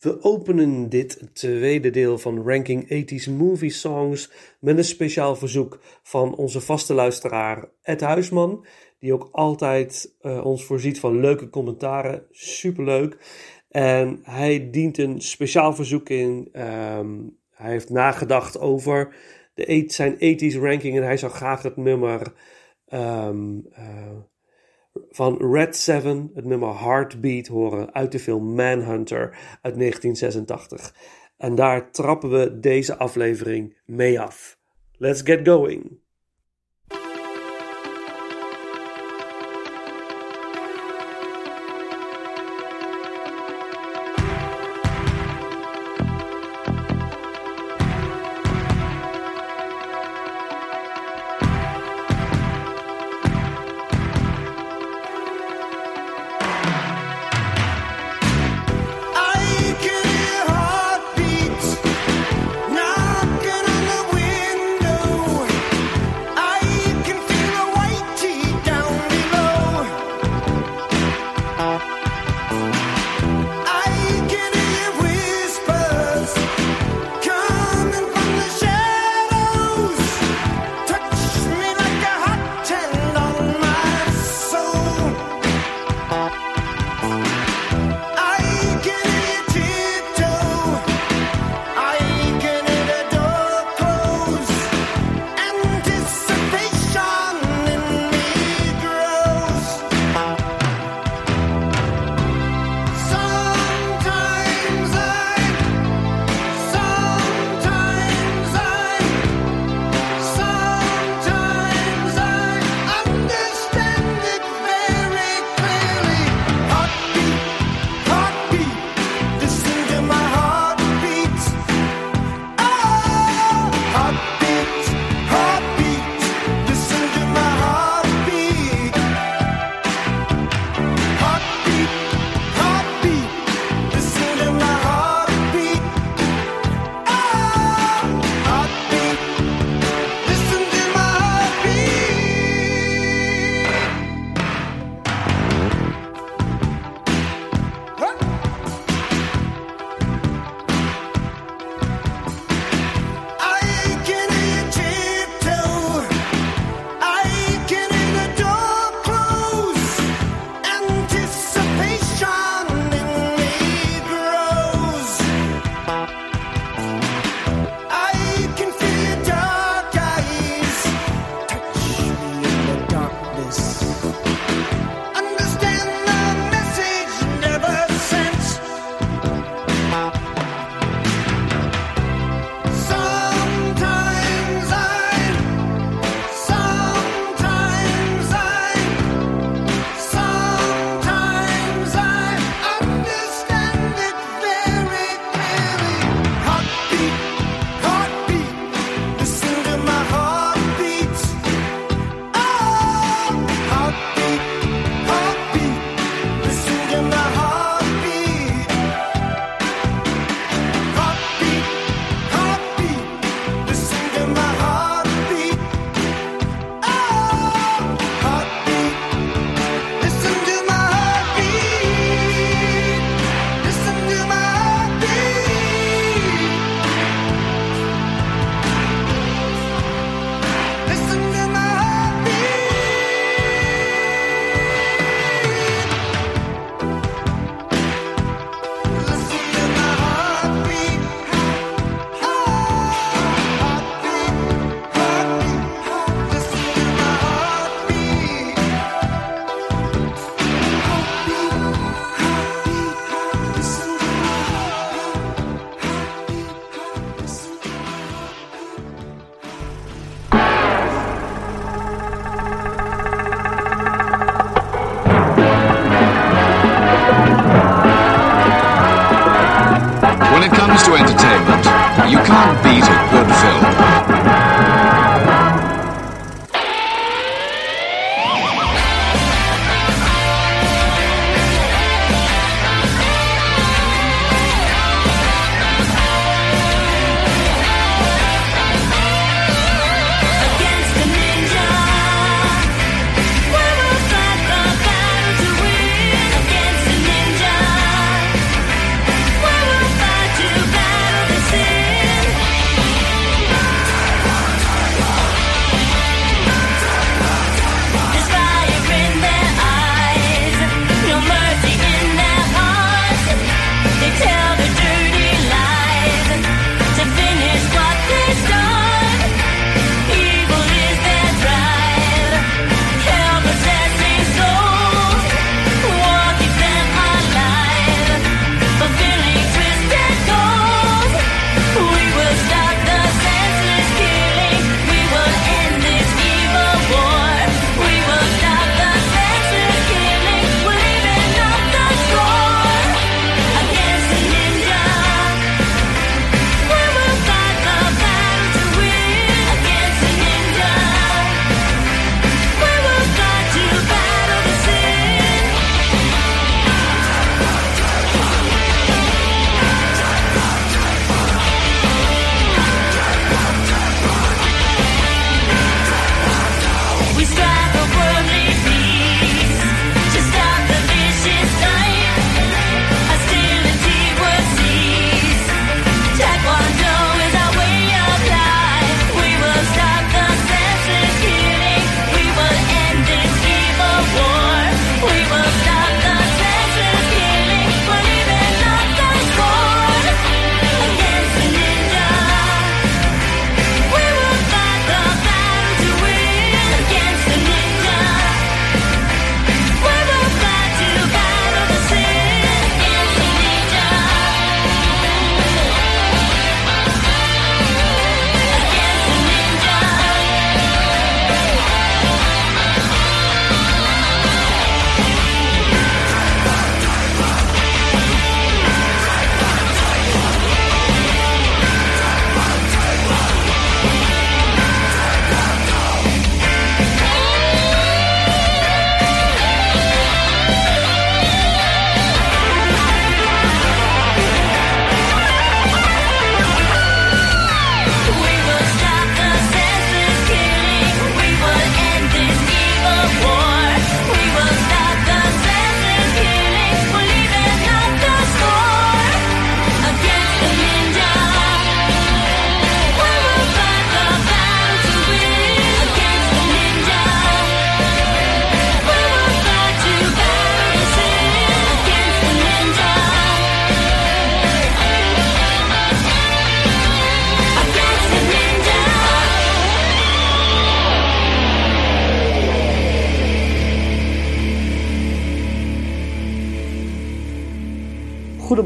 We openen dit tweede deel van Ranking 80s Movie Songs met een speciaal verzoek van onze vaste luisteraar Ed Huisman, die ook altijd uh, ons voorziet van leuke commentaren. Superleuk. En hij dient een speciaal verzoek in. Um, hij heeft nagedacht over de, zijn 80s ranking en hij zou graag het nummer um, uh, van Red 7, het nummer Heartbeat, horen uit de film Manhunter uit 1986. En daar trappen we deze aflevering mee af. Let's get going!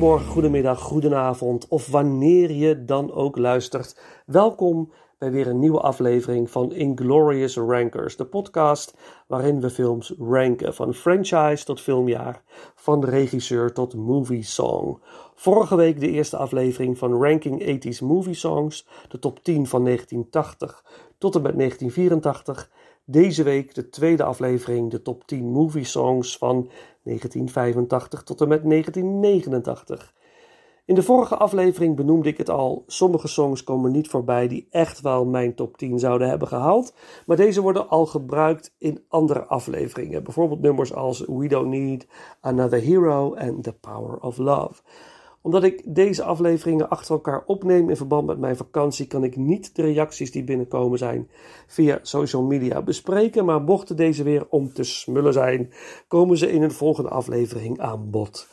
Goedemorgen, goedemiddag, goedenavond of wanneer je dan ook luistert. Welkom bij weer een nieuwe aflevering van Inglorious Rankers, de podcast waarin we films ranken, van franchise tot filmjaar, van regisseur tot movie song. Vorige week de eerste aflevering van Ranking 80s Movie Songs, de top 10 van 1980 tot en met 1984. Deze week de tweede aflevering, de top 10 movie songs van 1985 tot en met 1989. In de vorige aflevering benoemde ik het al, sommige songs komen niet voorbij die echt wel mijn top 10 zouden hebben gehaald, maar deze worden al gebruikt in andere afleveringen. Bijvoorbeeld nummers als We Don't Need Another Hero en The Power of Love omdat ik deze afleveringen achter elkaar opneem in verband met mijn vakantie, kan ik niet de reacties die binnenkomen zijn via social media bespreken. Maar mochten deze weer om te smullen zijn, komen ze in een volgende aflevering aan bod.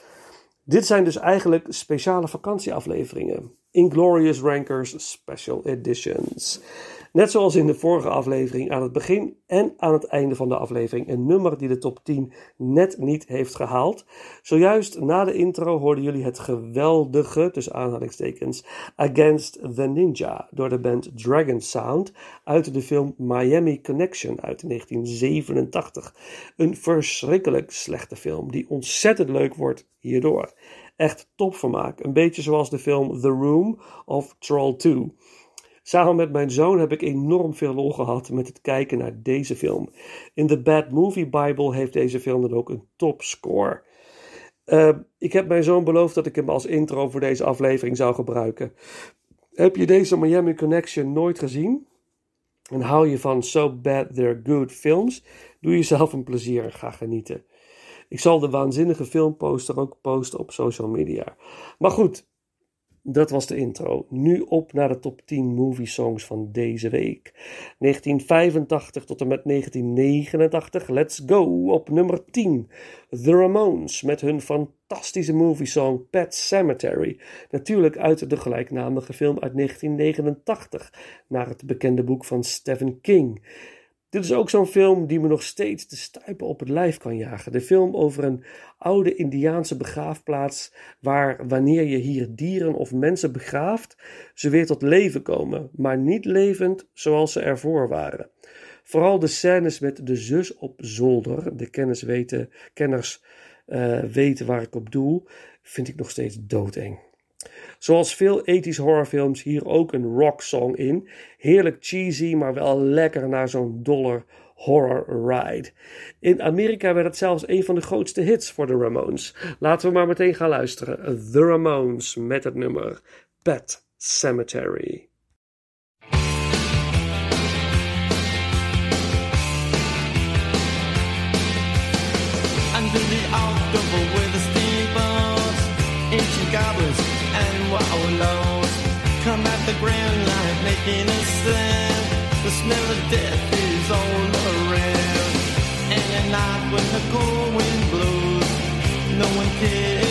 Dit zijn dus eigenlijk speciale vakantieafleveringen. Inglorious Rankers Special Editions. Net zoals in de vorige aflevering, aan het begin en aan het einde van de aflevering een nummer die de top 10 net niet heeft gehaald. Zojuist na de intro hoorden jullie het geweldige, tussen aanhalingstekens, Against the Ninja door de band Dragon Sound uit de film Miami Connection uit 1987. Een verschrikkelijk slechte film die ontzettend leuk wordt hierdoor. Echt topvermaak, een beetje zoals de film The Room of Troll 2. Samen met mijn zoon heb ik enorm veel lol gehad met het kijken naar deze film. In de Bad Movie Bible heeft deze film dan ook een topscore. Uh, ik heb mijn zoon beloofd dat ik hem als intro voor deze aflevering zou gebruiken. Heb je deze Miami Connection nooit gezien? En hou je van So Bad They're Good films? Doe jezelf een plezier en ga genieten. Ik zal de waanzinnige filmposter ook posten op social media. Maar goed, dat was de intro. Nu op naar de top 10 movie songs van deze week. 1985 tot en met 1989. Let's go op nummer 10. The Ramones met hun fantastische movie song Pet Cemetery. Natuurlijk uit de gelijknamige film uit 1989, naar het bekende boek van Stephen King. Dit is ook zo'n film die me nog steeds de stuipen op het lijf kan jagen. De film over een oude Indiaanse begraafplaats waar wanneer je hier dieren of mensen begraaft, ze weer tot leven komen, maar niet levend zoals ze ervoor waren. Vooral de scènes met de zus op zolder, de kennis weten, kenners uh, weten waar ik op doel, vind ik nog steeds doodeng. Zoals veel ethische horrorfilms hier ook een rock song in. Heerlijk cheesy, maar wel lekker naar zo'n dollar horror ride. In Amerika werd het zelfs een van de grootste hits voor de Ramones. Laten we maar meteen gaan luisteren. The Ramones met het nummer Pet Cemetery. Wallows. Come at the grand light making a sound. The smell of death is all around. And at night when the cold wind blows, no one cares,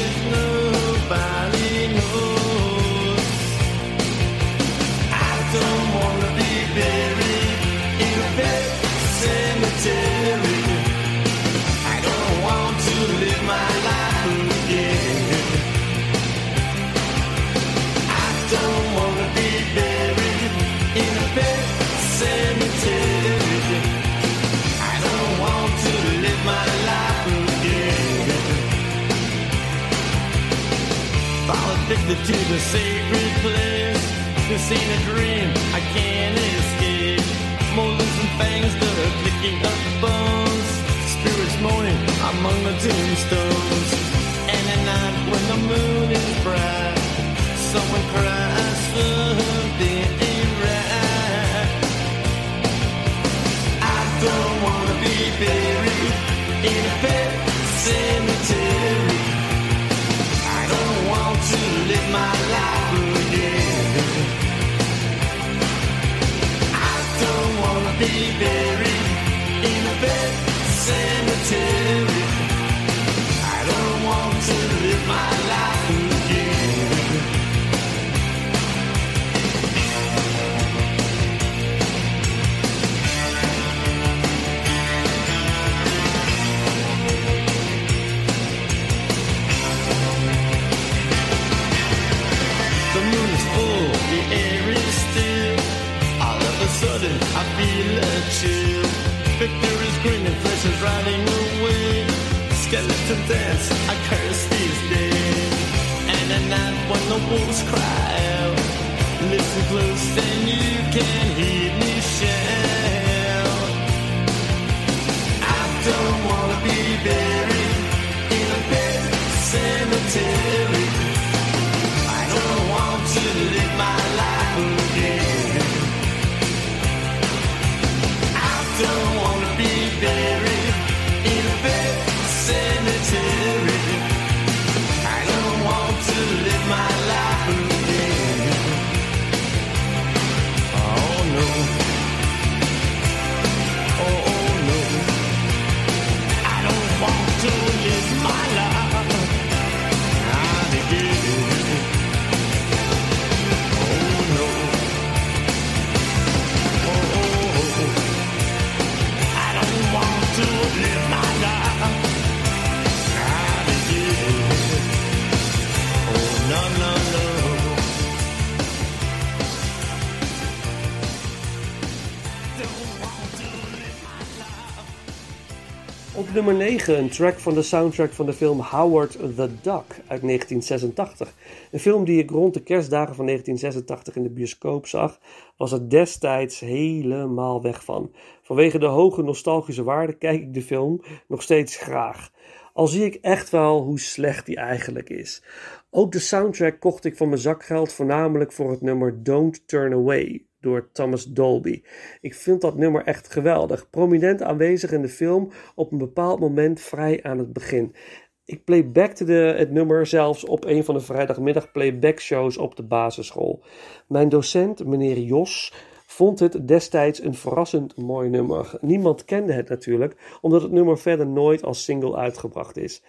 addicted to the sacred place. This ain't a dream, I can't escape. Molars and fangs that are picking up bones. Spirits moaning among the tombstones. And at night when the moon is bright, someone cries something ain't right. I don't wanna be buried in a pet cemetery Oh be buried in a bed cemetery. nummer 9, een track van de soundtrack van de film Howard the Duck uit 1986. Een film die ik rond de kerstdagen van 1986 in de bioscoop zag, was er destijds helemaal weg van. Vanwege de hoge nostalgische waarde kijk ik de film nog steeds graag. Al zie ik echt wel hoe slecht die eigenlijk is. Ook de soundtrack kocht ik van mijn zakgeld voornamelijk voor het nummer Don't Turn Away door Thomas Dolby. Ik vind dat nummer echt geweldig. Prominent aanwezig in de film, op een bepaald moment vrij aan het begin. Ik playbackte de, het nummer zelfs op een van de vrijdagmiddag playbackshows op de basisschool. Mijn docent, meneer Jos, vond het destijds een verrassend mooi nummer. Niemand kende het natuurlijk, omdat het nummer verder nooit als single uitgebracht is.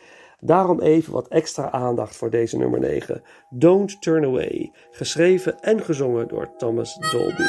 Daarom even wat extra aandacht voor deze nummer 9. Don't Turn Away, geschreven en gezongen door Thomas Dolby.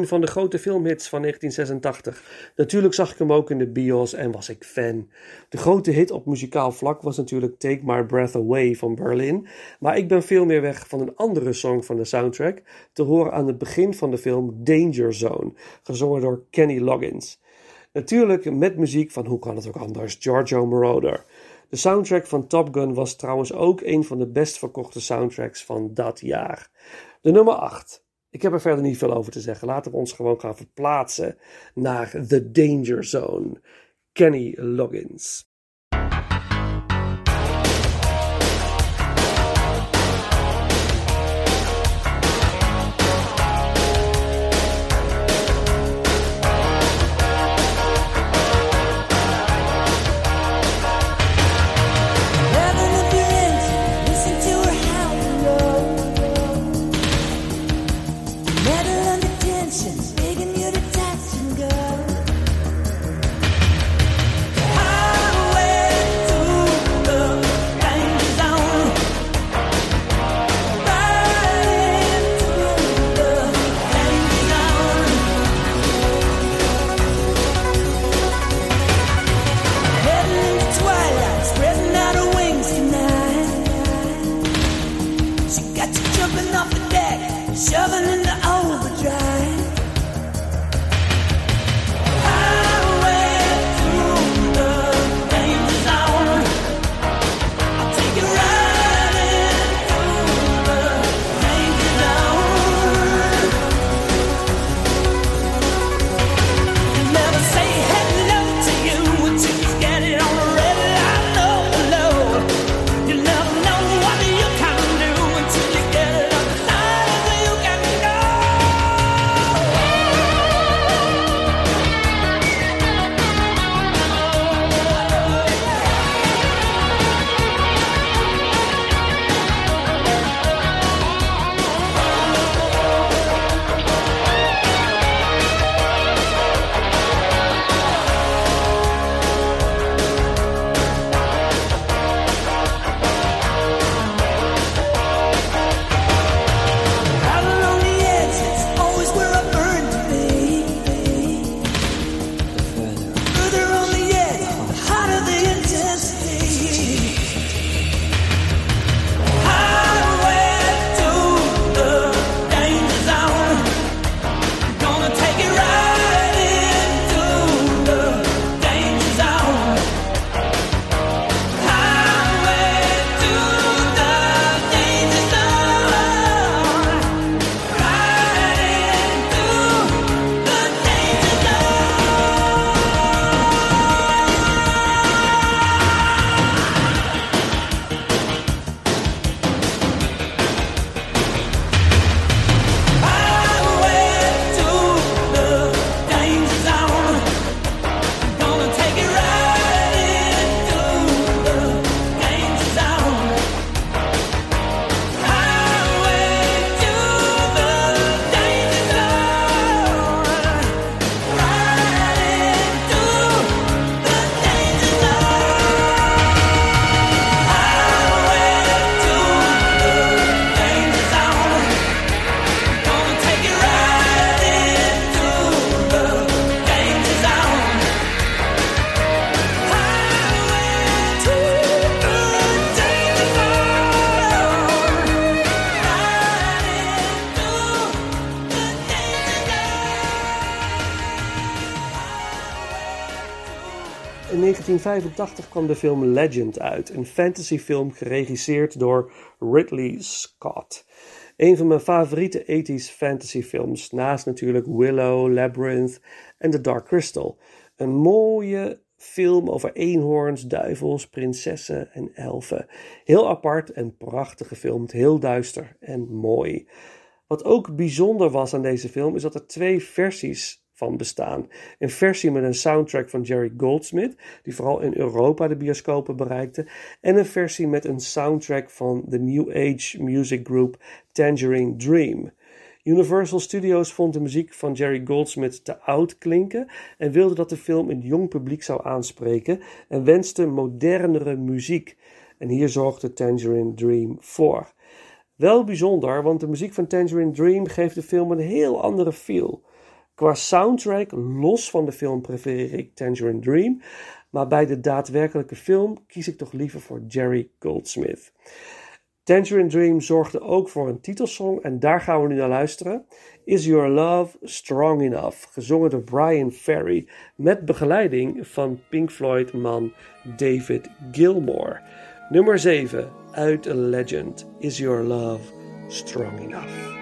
Een van de grote filmhits van 1986. Natuurlijk zag ik hem ook in de bios en was ik fan. De grote hit op muzikaal vlak was natuurlijk Take My Breath Away van Berlin, maar ik ben veel meer weg van een andere song van de soundtrack, te horen aan het begin van de film Danger Zone, gezongen door Kenny Loggins. Natuurlijk met muziek van hoe kan het ook anders, Giorgio Moroder. De soundtrack van Top Gun was trouwens ook een van de best verkochte soundtracks van dat jaar. De nummer 8. Ik heb er verder niet veel over te zeggen. Laten we ons gewoon gaan verplaatsen naar The Danger Zone. Kenny Loggins. Jensen. 1985 kwam de film Legend uit, een fantasyfilm geregisseerd door Ridley Scott. Een van mijn favoriete 80s fantasyfilms, naast natuurlijk Willow, Labyrinth en The Dark Crystal. Een mooie film over eenhoorns, duivels, prinsessen en elfen. Heel apart en prachtig gefilmd, heel duister en mooi. Wat ook bijzonder was aan deze film is dat er twee versies van bestaan. Een versie met een soundtrack van Jerry Goldsmith, die vooral in Europa de bioscopen bereikte, en een versie met een soundtrack van de New Age music group Tangerine Dream. Universal Studios vond de muziek van Jerry Goldsmith te oud klinken en wilde dat de film een jong publiek zou aanspreken en wenste modernere muziek. En hier zorgde Tangerine Dream voor. Wel bijzonder, want de muziek van Tangerine Dream geeft de film een heel andere feel. Qua soundtrack, los van de film, prefereer ik Tangerine Dream. Maar bij de daadwerkelijke film kies ik toch liever voor Jerry Goldsmith. Tangerine Dream zorgde ook voor een titelsong en daar gaan we nu naar luisteren. Is Your Love Strong Enough? Gezongen door Brian Ferry met begeleiding van Pink Floyd man David Gilmour. Nummer 7 uit A Legend. Is Your Love Strong Enough?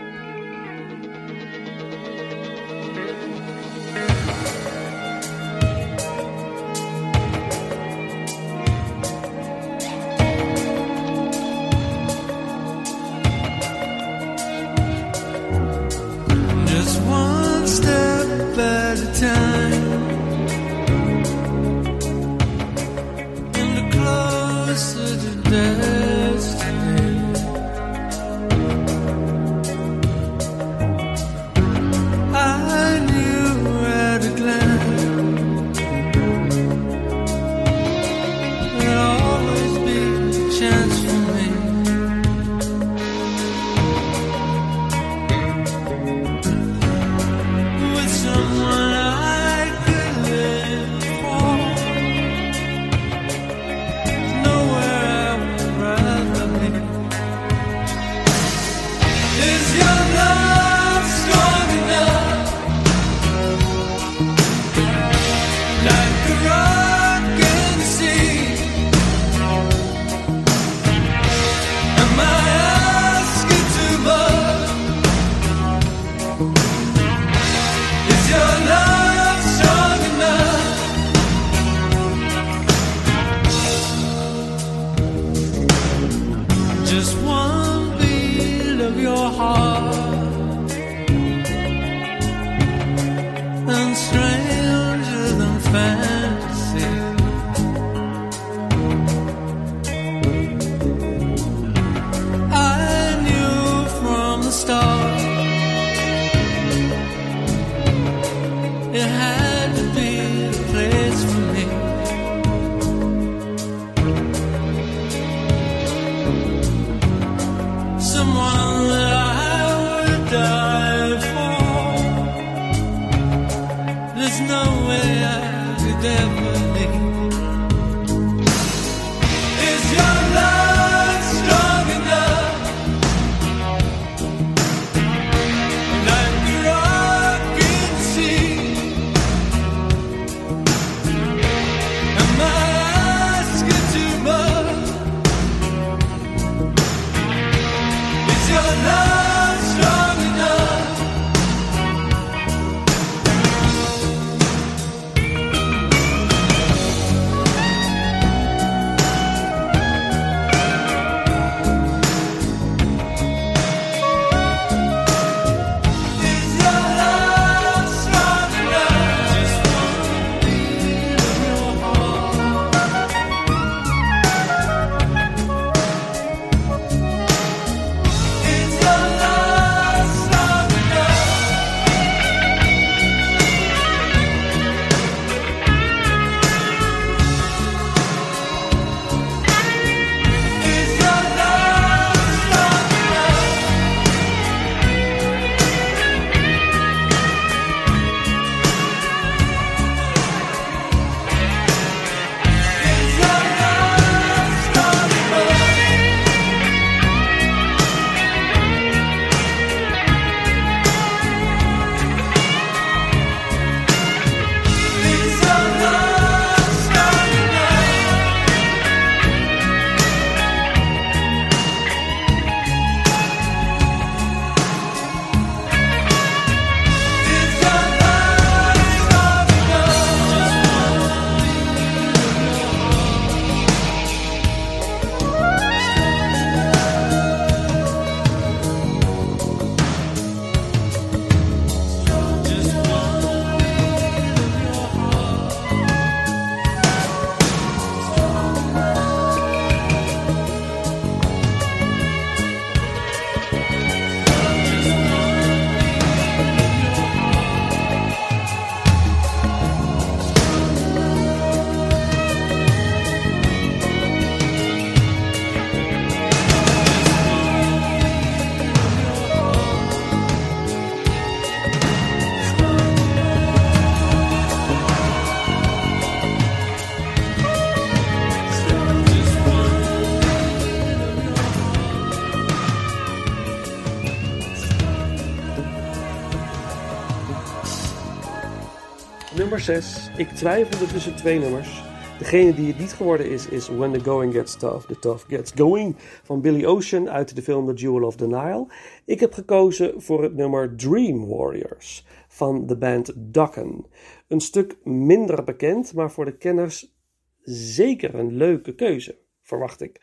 Nummer 6. Ik twijfelde tussen twee nummers. Degene die het niet geworden is, is When the Going Gets Tough, The Tough Gets Going van Billy Ocean uit de film The Jewel of the Nile. Ik heb gekozen voor het nummer Dream Warriors van de band Ducken. Een stuk minder bekend, maar voor de kenners zeker een leuke keuze verwacht ik.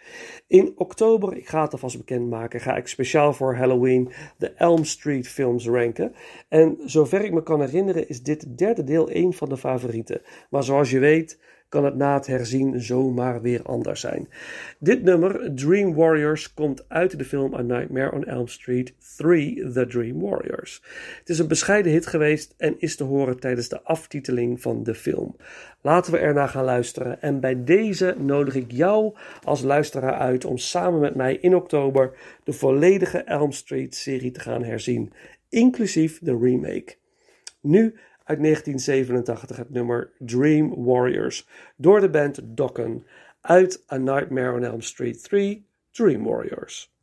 In oktober, ik ga het alvast bekendmaken, ga ik speciaal voor Halloween de Elm Street films ranken. En zover ik me kan herinneren is dit derde deel een van de favorieten. Maar zoals je weet kan het na het herzien zomaar weer anders zijn. Dit nummer, Dream Warriors, komt uit de film A Nightmare on Elm Street 3, The Dream Warriors. Het is een bescheiden hit geweest en is te horen tijdens de aftiteling van de film. Laten we ernaar gaan luisteren en bij deze nodig ik jou als luisteraar uit om samen met mij in oktober de volledige Elm Street serie te gaan herzien, inclusief de remake. Nu uit 1987, het nummer Dream Warriors, door de band Dokken uit A Nightmare on Elm Street 3, Dream Warriors.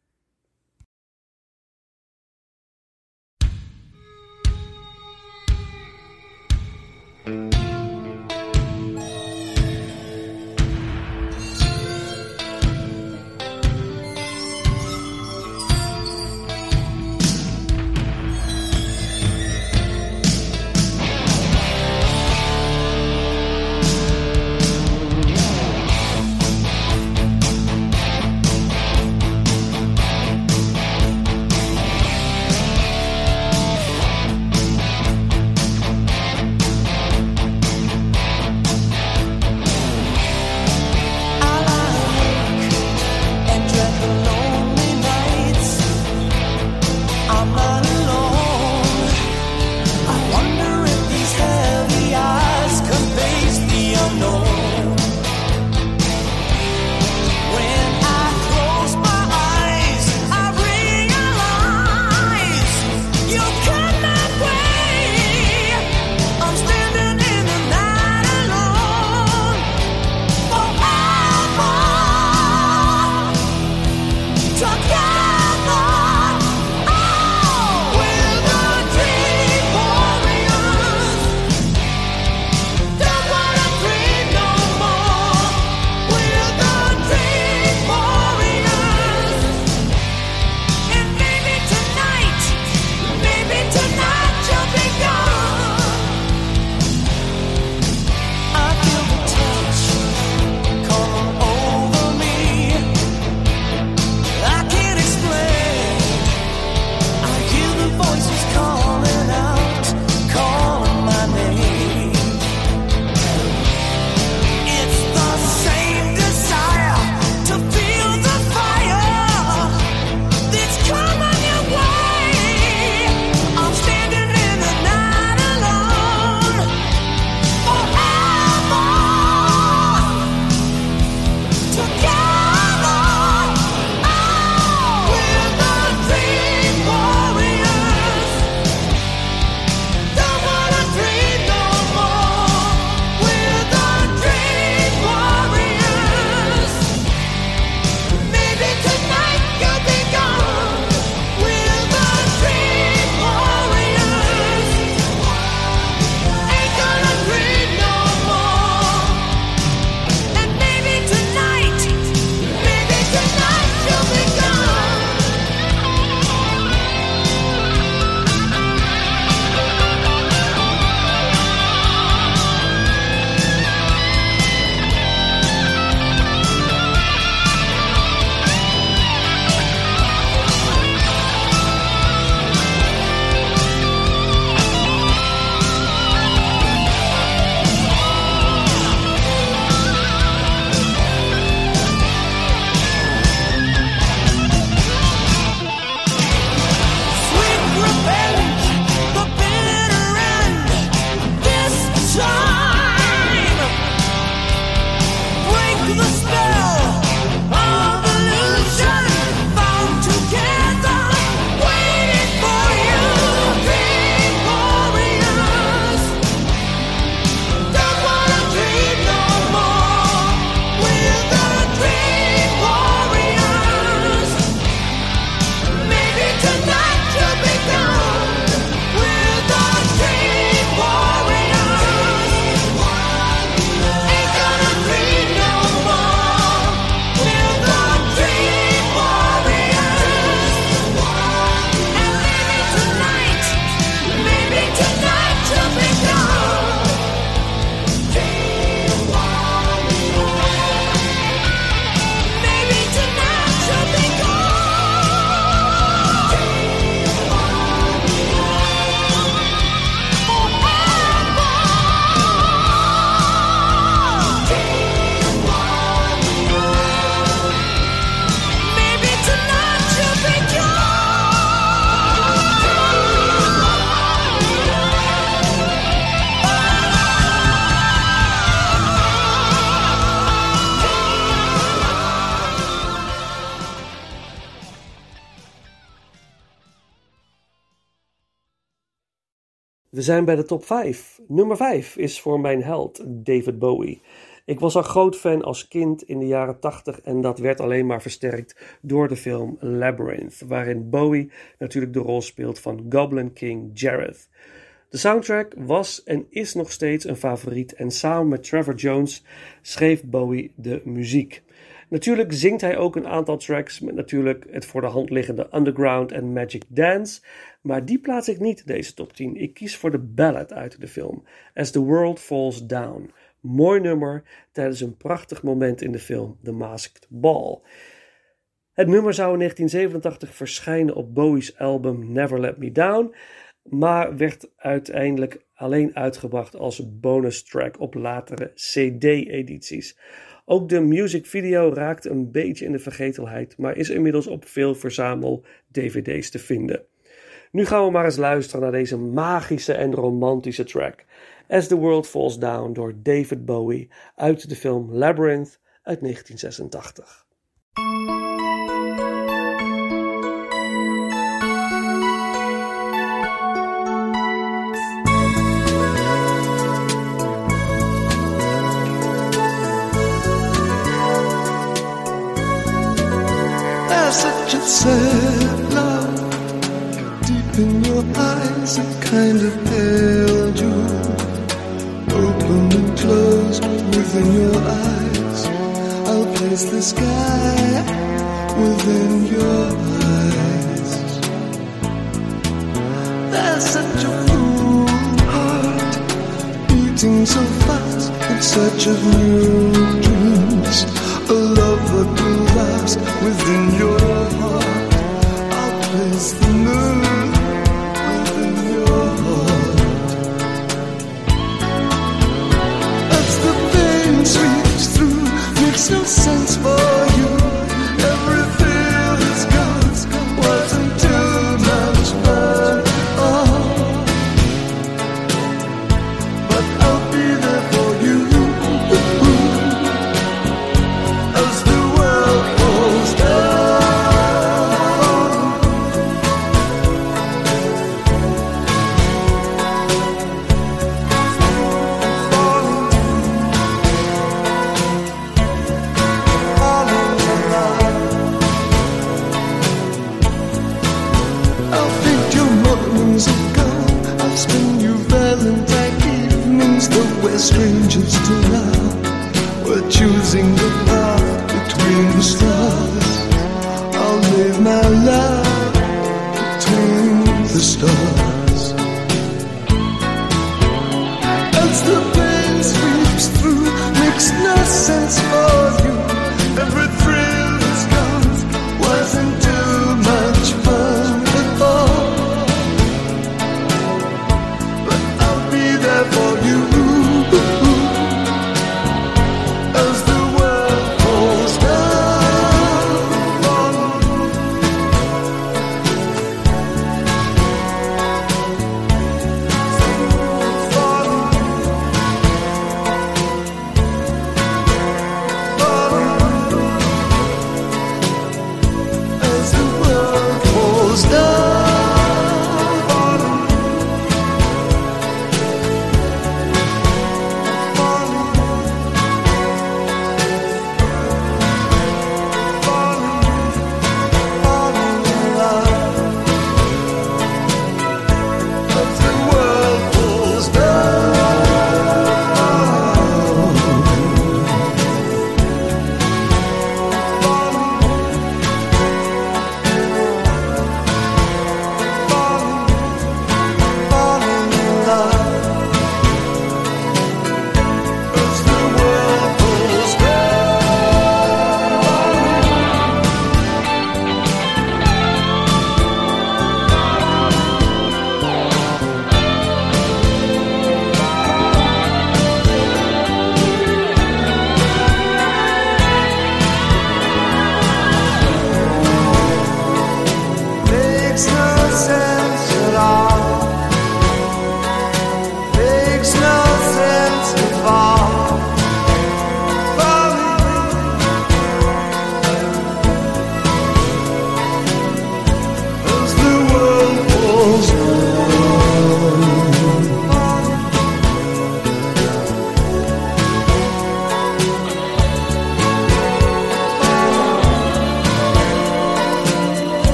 We zijn bij de top 5. Nummer 5 is voor mijn held David Bowie. Ik was al groot fan als kind in de jaren 80 en dat werd alleen maar versterkt door de film Labyrinth, waarin Bowie natuurlijk de rol speelt van Goblin King Jareth. De soundtrack was en is nog steeds een favoriet en samen met Trevor Jones schreef Bowie de muziek. Natuurlijk zingt hij ook een aantal tracks met natuurlijk het voor de hand liggende Underground en Magic Dance, maar die plaats ik niet deze top 10. Ik kies voor de ballad uit de film, As the World Falls Down. Mooi nummer tijdens een prachtig moment in de film The Masked Ball. Het nummer zou in 1987 verschijnen op Bowie's album Never Let Me Down, maar werd uiteindelijk alleen uitgebracht als bonus track op latere CD-edities. Ook de music video raakte een beetje in de vergetelheid, maar is inmiddels op veel verzamel-DVD's te vinden. Nu gaan we maar eens luisteren naar deze magische en romantische track. As the World Falls Down door David Bowie uit de film Labyrinth uit 1986. There's such a sad eyes, a kind of pale jewel, open and close within your eyes. I'll place the sky within your eyes. There's such a full heart beating so fast in search of new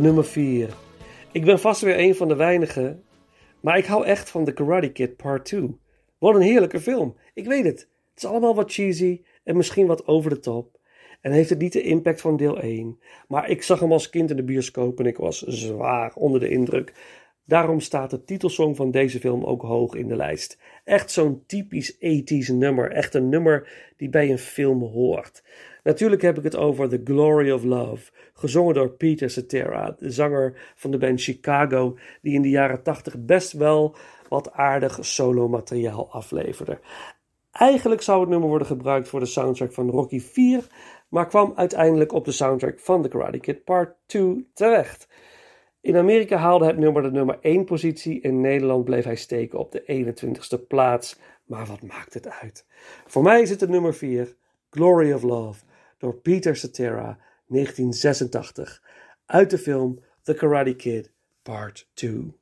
nummer 4. Ik ben vast weer een van de weinigen, maar ik hou echt van The Karate Kid Part 2. Wat een heerlijke film. Ik weet het. Het is allemaal wat cheesy en misschien wat over de top. En heeft het niet de impact van deel 1. Maar ik zag hem als kind in de bioscoop en ik was zwaar onder de indruk. Daarom staat de titelsong van deze film ook hoog in de lijst. Echt zo'n typisch 80s nummer. Echt een nummer die bij een film hoort. Natuurlijk heb ik het over The Glory of Love, gezongen door Peter Cetera, de zanger van de band Chicago, die in de jaren 80 best wel wat aardig solo-materiaal afleverde. Eigenlijk zou het nummer worden gebruikt voor de soundtrack van Rocky 4, maar kwam uiteindelijk op de soundtrack van The Karate Kid Part 2 terecht. In Amerika haalde het nummer de nummer 1 positie, in Nederland bleef hij steken op de 21ste plaats, maar wat maakt het uit? Voor mij is het nummer 4, Glory of Love, door Peter Cetera, 1986, uit de film The Karate Kid Part 2.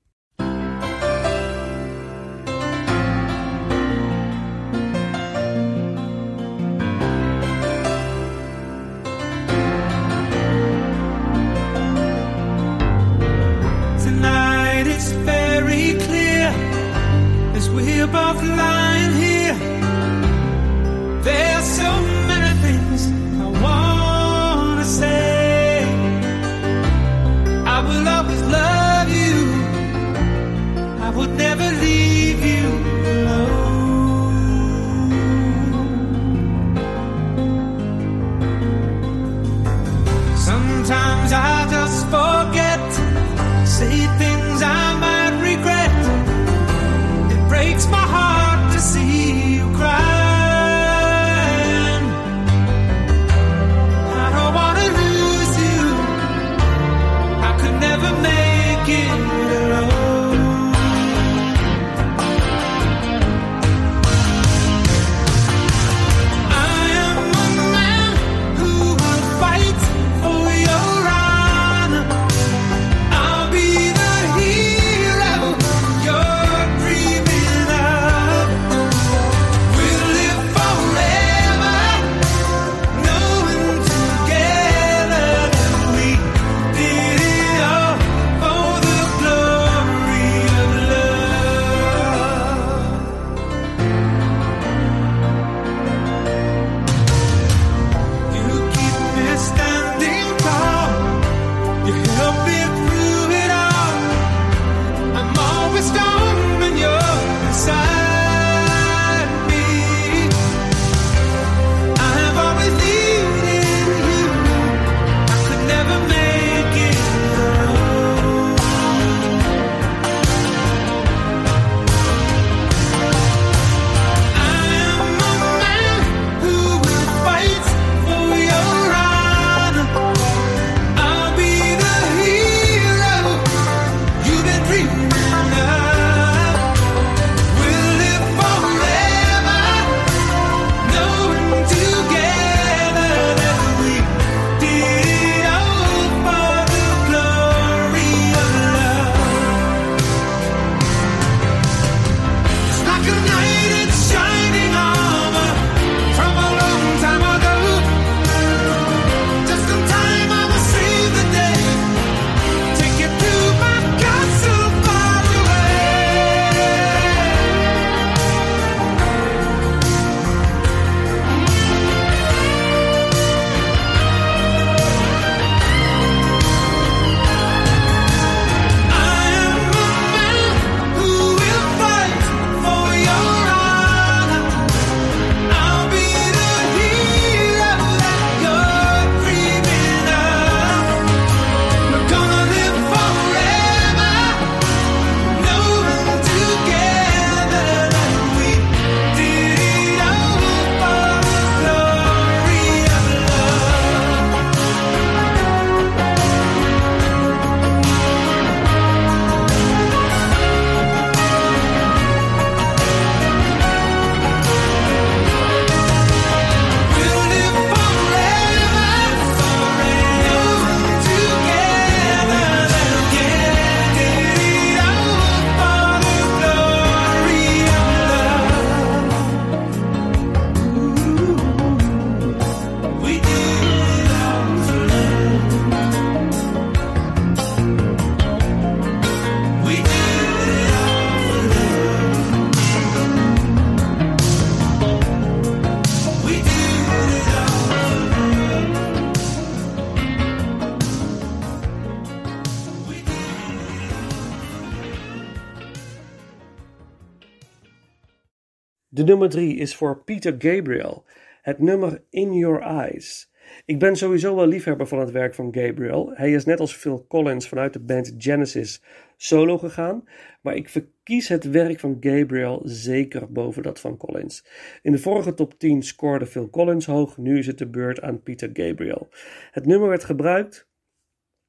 Nummer drie is voor Peter Gabriel. Het nummer In Your Eyes. Ik ben sowieso wel liefhebber van het werk van Gabriel. Hij is net als Phil Collins vanuit de band Genesis solo gegaan, maar ik verkies het werk van Gabriel zeker boven dat van Collins. In de vorige top 10 scoorde Phil Collins hoog, nu is het de beurt aan Peter Gabriel. Het nummer werd gebruikt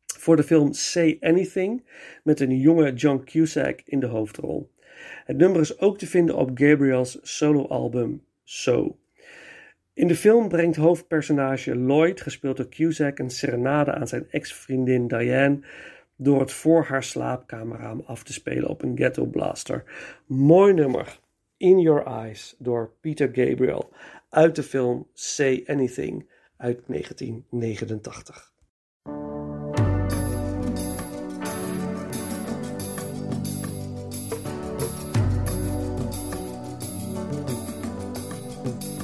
voor de film Say Anything met een jonge John Cusack in de hoofdrol. Het nummer is ook te vinden op Gabriel's soloalbum So. In de film brengt hoofdpersonage Lloyd, gespeeld door Cusack, een serenade aan zijn ex-vriendin Diane door het voor haar slaapkamerraam af te spelen op een ghetto blaster. Mooi nummer. In Your Eyes door Peter Gabriel uit de film Say Anything uit 1989. beaucoup.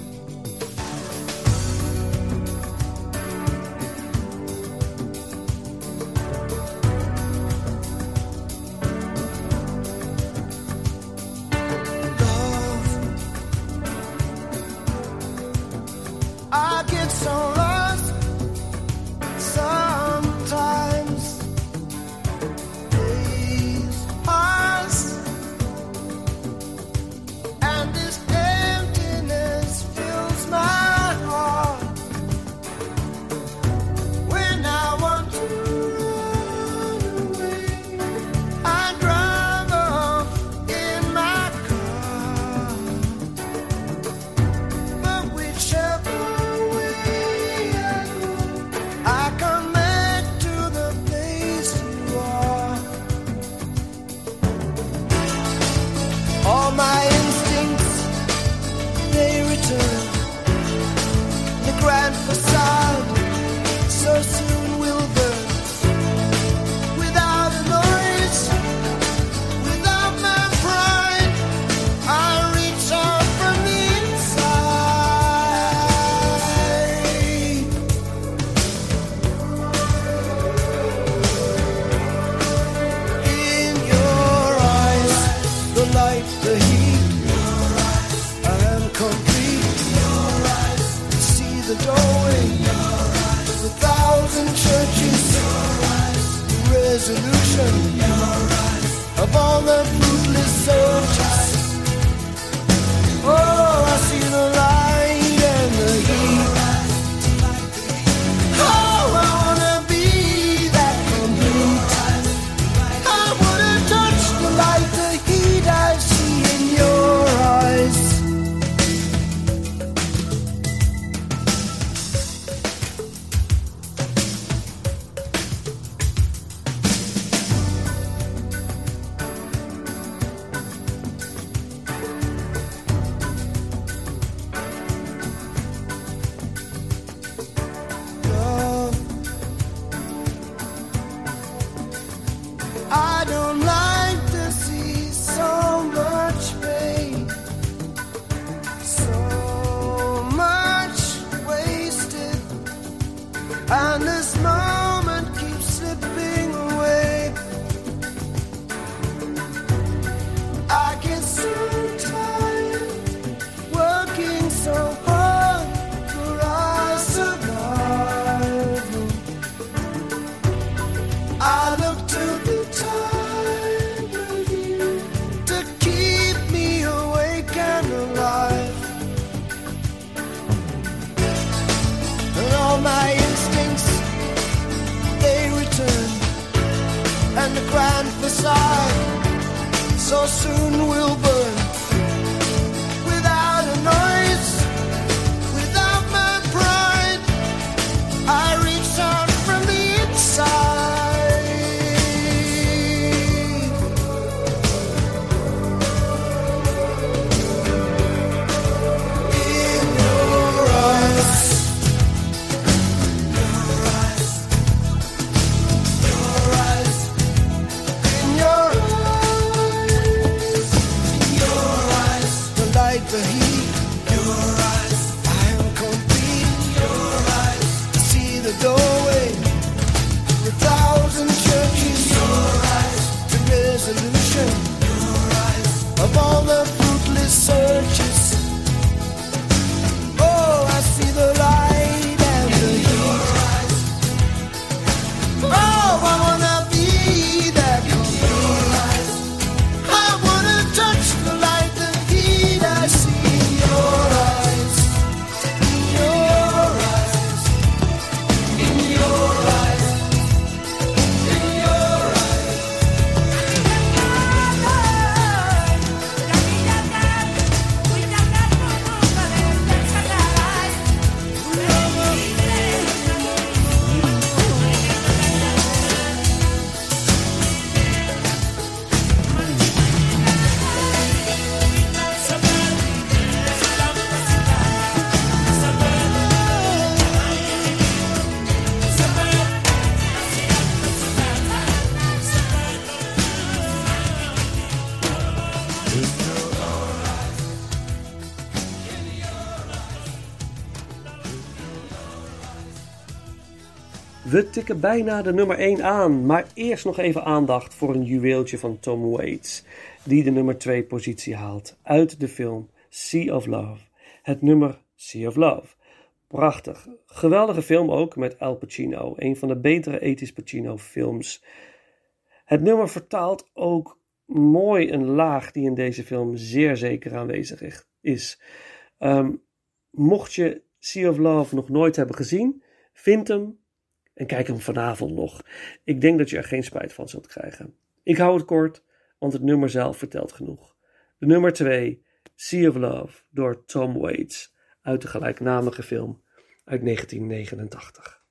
Bijna de nummer 1 aan, maar eerst nog even aandacht voor een juweeltje van Tom Waits, die de nummer 2 positie haalt uit de film Sea of Love. Het nummer Sea of Love. Prachtig. Geweldige film ook met Al Pacino, een van de betere ethisch Pacino films. Het nummer vertaalt ook mooi een laag die in deze film zeer zeker aanwezig is. Ehm, mocht je Sea of Love nog nooit hebben gezien, vind hem en kijk hem vanavond nog. Ik denk dat je er geen spijt van zult krijgen. Ik hou het kort, want het nummer zelf vertelt genoeg. De nummer 2, Sea of Love, door Tom Waits, uit de gelijknamige film uit 1989.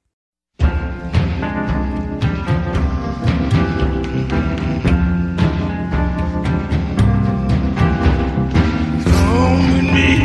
Come with me,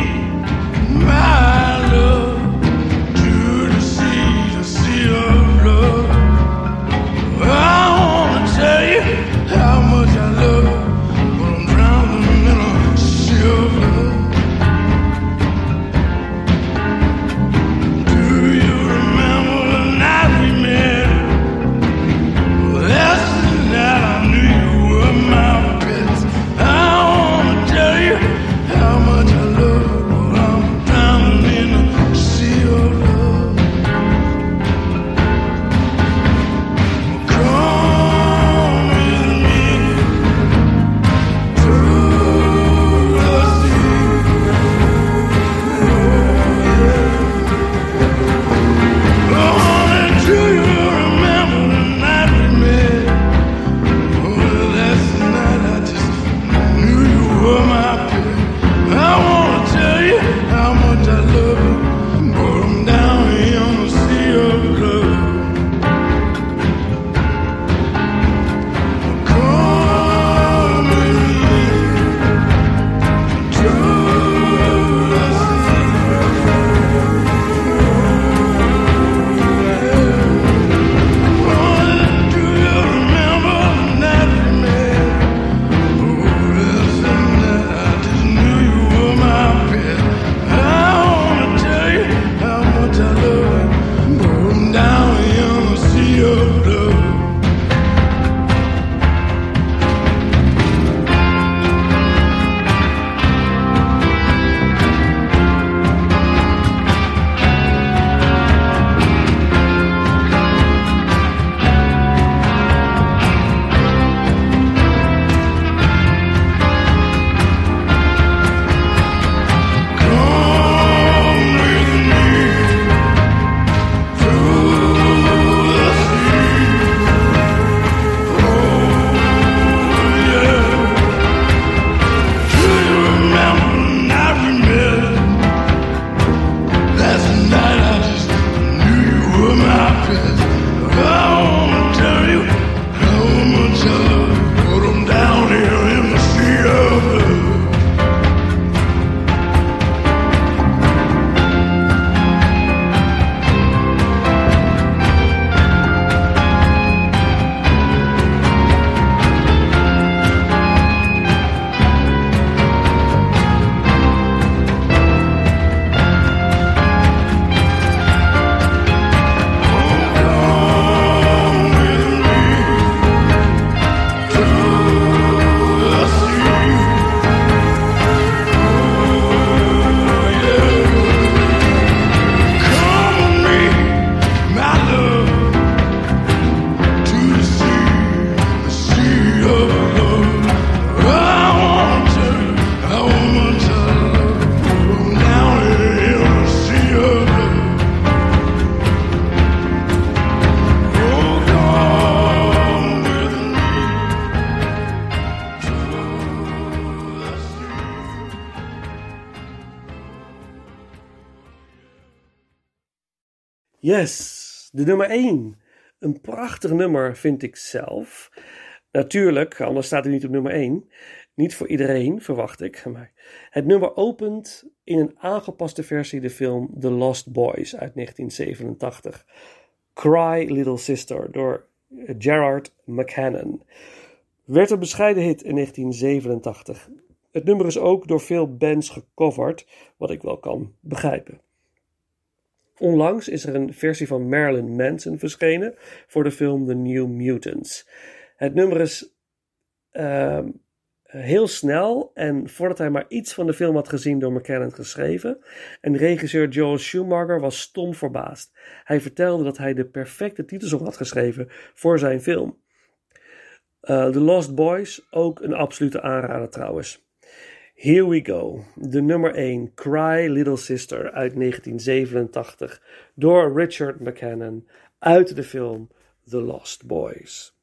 nummer 1. Een prachtig nummer vind ik zelf. Natuurlijk, anders staat hij niet op nummer 1. Niet voor iedereen, verwacht ik. Maar het nummer opent in een aangepaste versie de film The Lost Boys uit 1987. Cry Little Sister door Gerard McHannon. Werd een bescheiden hit in 1987. Het nummer is ook door veel bands gecoverd, wat ik wel kan begrijpen. Onlangs is er een versie van Marilyn Manson verschenen voor de film The New Mutants. Het nummer is ehm, heel snel en voordat hij maar iets van de film had gezien door McKellen geschreven. En regisseur Joel Schumacher was stom verbaasd. Hij vertelde dat hij de perfecte titelsong had geschreven voor zijn film. Uh, The Lost Boys, ook een absolute aanrader trouwens. Here we go. De nummer 1, Cry Little Sister uit 1987 door Richard McCannon uit de film The Lost Boys.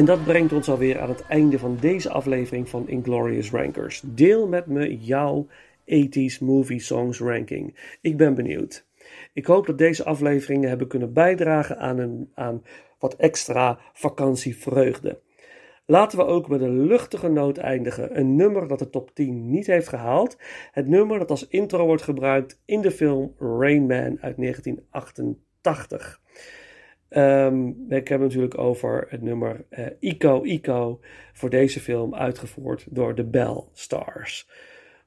En dat brengt ons alweer aan het einde van deze aflevering van Inglorious Rankers. Deel met me jouw 80s movie songs ranking. Ik ben benieuwd. Ik hoop dat deze afleveringen hebben kunnen bijdragen aan, een, aan wat extra vakantievreugde. Laten we ook met een luchtige noot eindigen. Een nummer dat de top 10 niet heeft gehaald. Het nummer dat als intro wordt gebruikt in de film Rain Man uit 1988. Ehm, ik heb het natuurlijk over het nummer eh, Ico Ico voor deze film uitgevoerd door de Bell Stars.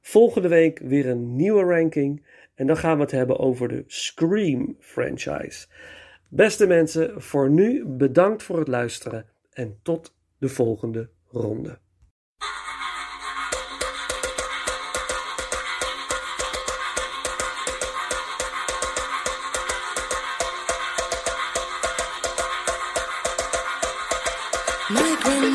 Volgende week weer een nieuwe ranking en dan gaan we het hebben over de Scream franchise. Beste mensen, voor nu bedankt voor het luisteren en tot de volgende ronde. My